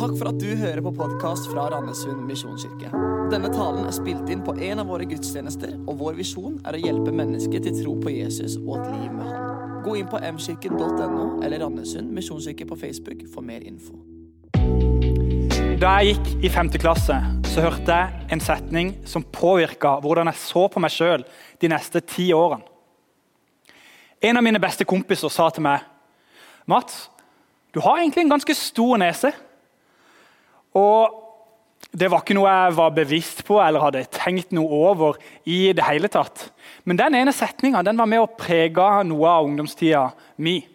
Takk for at du hører på podkast fra Randesund misjonskirke. Denne talen er spilt inn på en av våre gudstjenester, og vår visjon er å hjelpe mennesker til tro på Jesus og et liv med Han. Gå inn på mkirken.no eller Randesund misjonskirke på Facebook for mer info. Da jeg gikk i 5. klasse, så hørte jeg en setning som påvirka hvordan jeg så på meg sjøl de neste ti årene. En av mine beste kompiser sa til meg Mats, du har egentlig en ganske stor nese. Og det var ikke noe jeg var bevisst på eller hadde tenkt noe over. i det hele tatt. Men den ene setninga var med å prege noe av ungdomstida mi.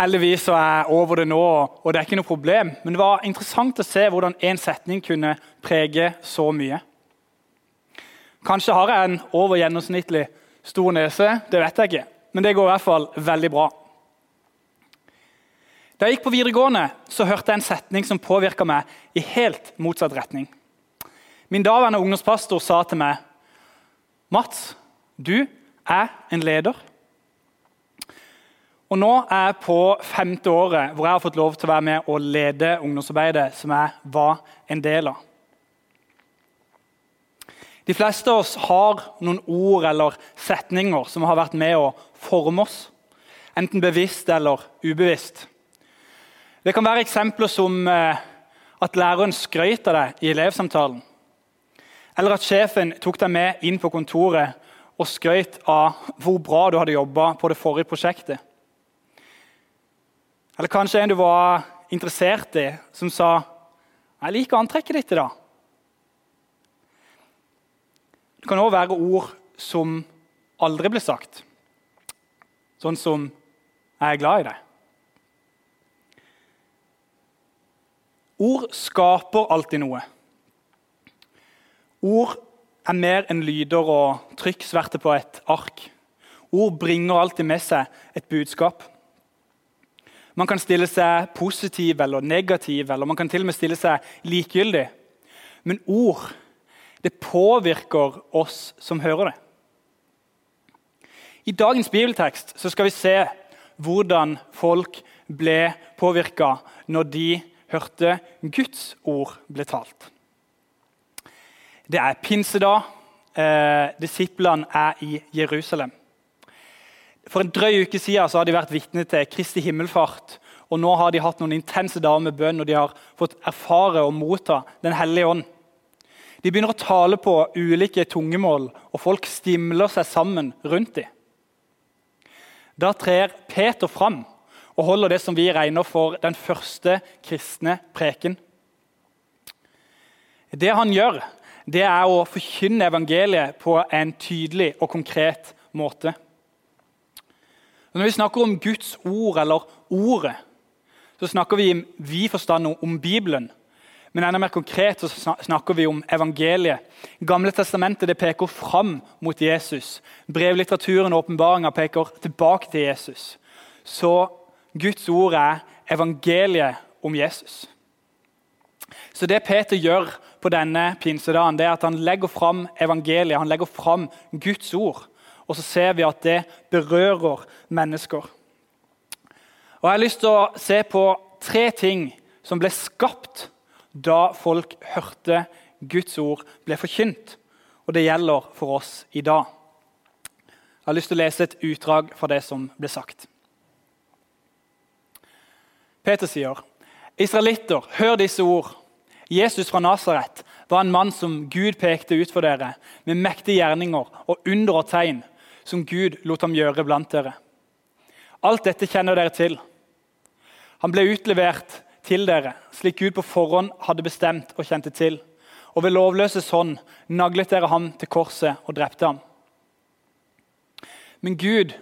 Heldigvis er jeg over det nå, og det er ikke noe problem. Men det var interessant å se hvordan én setning kunne prege så mye. Kanskje har jeg en over gjennomsnittlig stor nese, det vet jeg ikke. Men det går i hvert fall veldig bra. Da jeg gikk på videregående, så hørte jeg en setning som påvirka meg i helt motsatt retning. Min daværende ungdomspastor sa til meg Mats, du er en leder. Og Nå er jeg på femte året hvor jeg har fått lov til å være med og lede ungdomsarbeidet som jeg var en del av. De fleste av oss har noen ord eller setninger som har vært med å forme oss, enten bevisst eller ubevisst. Det kan være eksempler som eh, at læreren skrøt av deg i elevsamtalen. Eller at sjefen tok deg med inn på kontoret og skrøt av hvor bra du hadde jobba på det forrige prosjektet. Eller kanskje en du var interessert i, som sa 'Jeg liker antrekket ditt i dag'. Det kan òg være ord som aldri ble sagt, sånn som 'Jeg er glad i deg'. Ord skaper alltid noe. Ord er mer enn lyder og trykksverte på et ark. Ord bringer alltid med seg et budskap. Man kan stille seg positiv eller negativ, eller man kan til og med stille seg likegyldig. Men ord det påvirker oss som hører det. I dagens bibeltekst skal vi se hvordan folk ble påvirka når de hørte Guds ord ble talt. Det er pinsedag. Eh, disiplene er i Jerusalem. For en drøy uke siden har de vært vitne til Kristi himmelfart. og Nå har de hatt noen intense dager med bønn og de har fått erfare og motta Den hellige ånd. De begynner å tale på ulike tungemål, og folk stimler seg sammen rundt dem. Da trer Peter fram og holder det som vi regner for den første kristne preken. Det han gjør, det er å forkynne evangeliet på en tydelig og konkret måte. Når vi snakker om Guds ord, eller Ordet, så snakker vi i vid forstand om Bibelen. Men enda mer konkret så snakker vi om evangeliet. Gamle testamentet det peker fram mot Jesus. Brevlitteraturen og åpenbaringa peker tilbake til Jesus. Så Guds ord er evangeliet om Jesus. Så det Peter gjør på denne pinsedagen, det er at han legger fram evangeliet, han legger fram Guds ord. Og så ser vi at det berører mennesker. Og Jeg har lyst til å se på tre ting som ble skapt da folk hørte Guds ord ble forkynt. Og det gjelder for oss i dag. Jeg har lyst til å lese et utdrag fra det som ble sagt. Peter sier, 'Israelitter, hør disse ord.' Jesus fra Nasaret var en mann som Gud pekte ut for dere, med mektige gjerninger og under og tegn, som Gud lot ham gjøre blant dere. Alt dette kjenner dere til. Han ble utlevert til dere, slik Gud på forhånd hadde bestemt og kjente til. Og ved lovløses hånd naglet dere ham til korset og drepte ham. Men Gud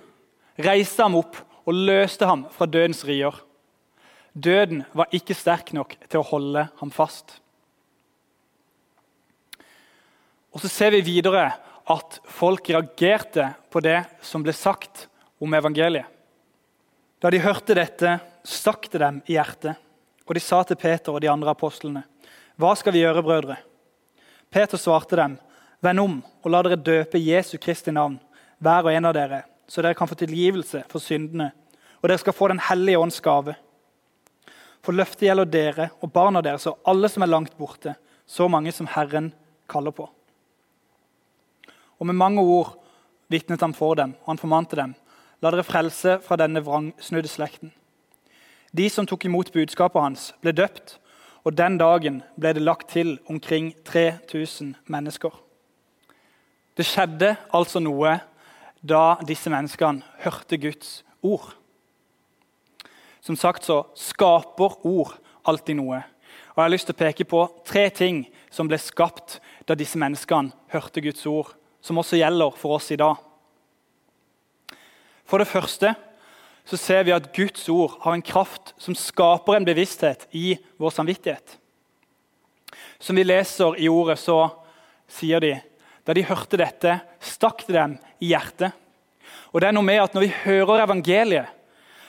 reiste ham opp og løste ham fra dødens rier. Døden var ikke sterk nok til å holde ham fast. Og Så ser vi videre at folk reagerte på det som ble sagt om evangeliet. Da de hørte dette, stakk det dem i hjertet, og de sa til Peter og de andre apostlene.: Hva skal vi gjøre, brødre? Peter svarte dem, Vend om og la dere døpe Jesu Kristi navn, hver og en av dere, så dere kan få tilgivelse for syndene, og dere skal få Den hellige ånds gave. For løftet gjelder dere og barna deres og alle som er langt borte, så mange som Herren kaller på. Og med mange ord vitnet han for dem, og han formante dem. La dere frelse fra denne vrangsnudde slekten. De som tok imot budskapet hans, ble døpt, og den dagen ble det lagt til omkring 3000 mennesker. Det skjedde altså noe da disse menneskene hørte Guds ord. Som sagt så skaper ord alltid noe. Og Jeg har lyst til å peke på tre ting som ble skapt da disse menneskene hørte Guds ord, som også gjelder for oss i dag. For det første så ser vi at Guds ord har en kraft som skaper en bevissthet i vår samvittighet. Som vi leser i ordet, så sier de da de hørte dette, stakk det dem i hjertet. Og det er noe med at Når vi hører evangeliet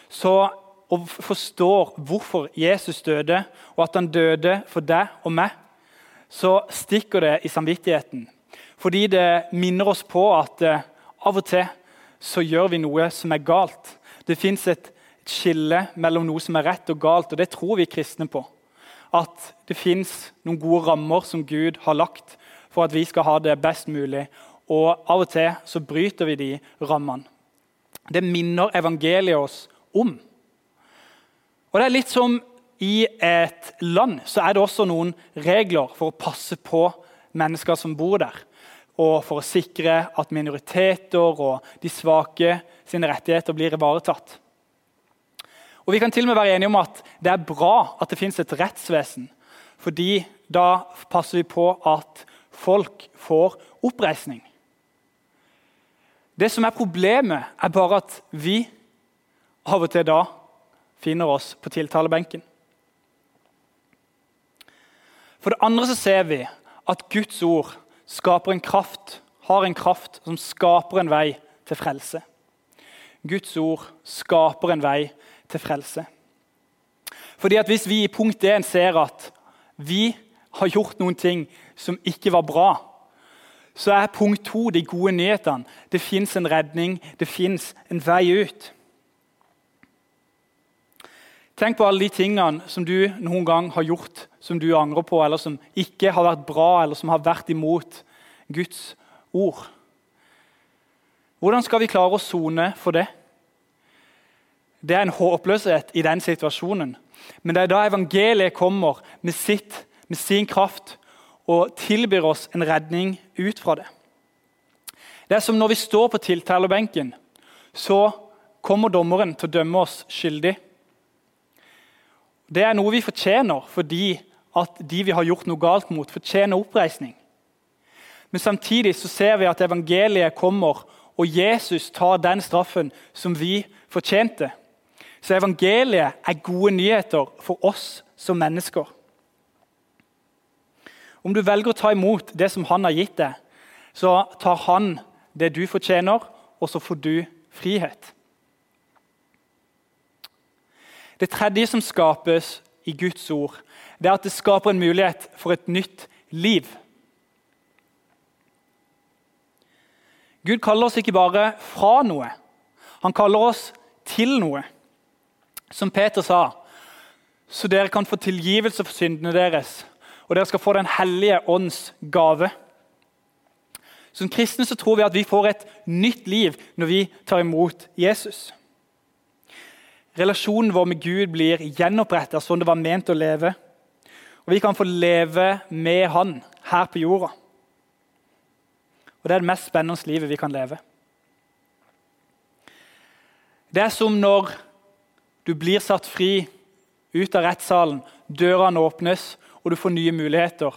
så, og forstår hvorfor Jesus døde, og at han døde for deg og meg, så stikker det i samvittigheten. Fordi det minner oss på at uh, av og til så gjør vi noe som er galt. Det fins et skille mellom noe som er rett og galt, og det tror vi kristne på. At det fins noen gode rammer som Gud har lagt for at vi skal ha det best mulig. Og av og til så bryter vi de rammene. Det minner evangeliet oss om. Og det er litt som i et land så er det også noen regler for å passe på mennesker som bor der. Og for å sikre at minoriteter og de svake sine rettigheter blir ivaretatt. Og Vi kan til og med være enige om at det er bra at det finnes et rettsvesen. fordi da passer vi på at folk får oppreisning. Det som er Problemet er bare at vi av og til da finner oss på tiltalebenken. For det andre så ser vi at Guds ord skaper en kraft, har en kraft som skaper en vei til frelse. Guds ord skaper en vei til frelse. Fordi at Hvis vi i punkt 1 ser at vi har gjort noen ting som ikke var bra, så er punkt 2 de gode nyhetene. Det fins en redning, det fins en vei ut. Tenk på alle de tingene som du noen gang har gjort som du angrer på, eller som ikke har vært bra, eller som har vært imot Guds ord. Hvordan skal vi klare å sone for det? Det er en håpløshet i den situasjonen. Men det er da evangeliet kommer med, sitt, med sin kraft og tilbyr oss en redning ut fra det. Det er som når vi står på tiltalebenken, så kommer dommeren til å dømme oss skyldig. Det er noe vi fortjener fordi at de vi har gjort noe galt mot, fortjener oppreisning. Men samtidig så ser vi at evangeliet kommer, og Jesus tar den straffen som vi fortjente. Så evangeliet er gode nyheter for oss som mennesker. Om du velger å ta imot det som han har gitt deg, så tar han det du fortjener, og så får du frihet. Det tredje som skapes i Guds ord, det er at det skaper en mulighet for et nytt liv. Gud kaller oss ikke bare fra noe, han kaller oss til noe. Som Peter sa, så dere kan få tilgivelse for syndene deres og dere skal få Den hellige ånds gave. Som kristne så tror vi at vi får et nytt liv når vi tar imot Jesus. Relasjonen vår med Gud blir gjenopprettet sånn det var ment å leve. Og vi kan få leve med Han her på jorda. Og Det er det mest spennende livet vi kan leve. Det er som når du blir satt fri ut av rettssalen, dørene åpnes, og du får nye muligheter.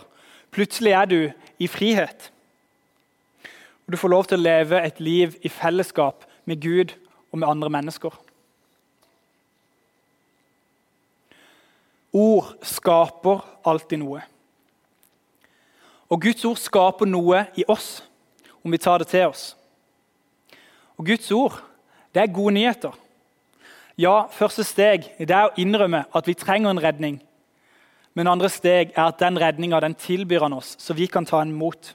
Plutselig er du i frihet. Og Du får lov til å leve et liv i fellesskap med Gud og med andre mennesker. Ord skaper alltid noe. Og Guds ord skaper noe i oss, om vi tar det til oss. Og Guds ord, det er gode nyheter. Ja, første steg det er å innrømme at vi trenger en redning men andre steg er at den redninga tilbyr han oss, så vi kan ta den imot.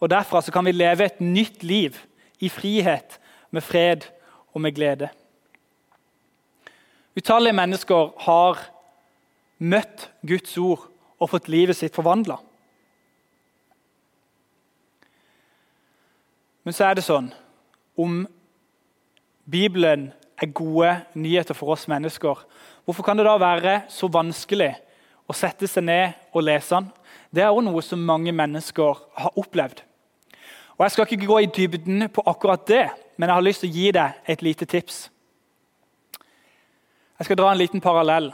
Og Derfra kan vi leve et nytt liv i frihet, med fred og med glede. Utallige mennesker har møtt Guds ord og fått livet sitt forvandla. Men så er det sånn om Bibelen er gode nyheter for oss mennesker, hvorfor kan det da være så vanskelig å sette seg ned og lese den? Det er òg noe som mange mennesker har opplevd. Og Jeg skal ikke gå i dybden på akkurat det, men jeg har lyst til å gi deg et lite tips. Jeg skal dra en liten parallell.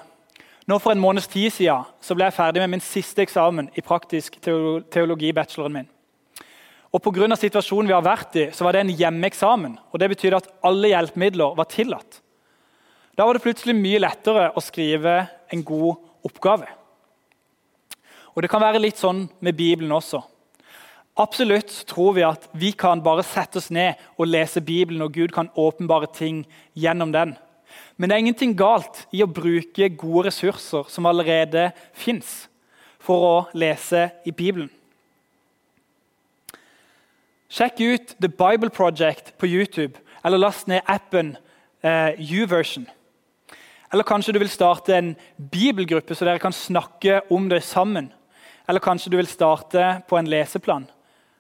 Nå For en måneds tid siden så ble jeg ferdig med min siste eksamen i praktisk teologi-bacheloren min. Og Pga. situasjonen vi har vært i, så var det en hjemmeeksamen. og Det betydde at alle hjelpemidler var tillatt. Da var det plutselig mye lettere å skrive en god oppgave. Og Det kan være litt sånn med Bibelen også. Absolutt tror vi at vi kan bare sette oss ned og lese Bibelen, og Gud kan åpenbare ting gjennom den. Men det er ingenting galt i å bruke gode ressurser som allerede fins, for å lese i Bibelen. Sjekk ut The Bible Project på YouTube, eller last ned appen uh, YouVersion. Eller kanskje du vil starte en bibelgruppe, så dere kan snakke om det sammen. Eller kanskje du vil starte på en leseplan.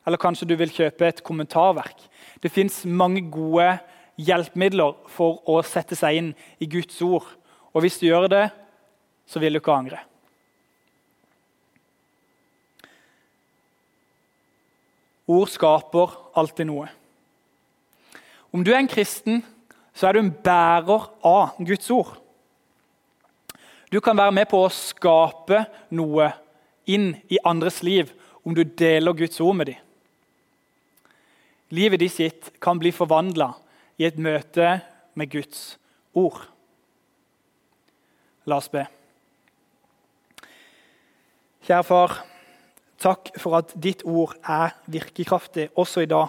Eller kanskje du vil kjøpe et kommentarverk. Det fins mange gode hjelpemidler for å sette seg inn i Guds ord. Og hvis du gjør det, så vil du ikke angre. Ord skaper alltid noe. Om du er en kristen, så er du en bærer av Guds ord. Du kan være med på å skape noe inn i andres liv om du deler Guds ord med dem. Livet ditt kan bli forvandla i et møte med Guds ord. La oss be. Kjære far, takk for at ditt ord er virkekraftig også i dag.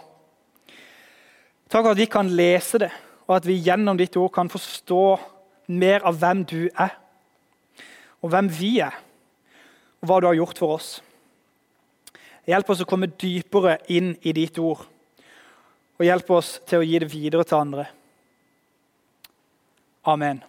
Takk for at vi kan lese det, og at vi gjennom ditt ord kan forstå mer av hvem du er, og hvem vi er, og hva du har gjort for oss. Hjelp oss å komme dypere inn i ditt ord og hjelp oss til å gi det videre til andre. Amen.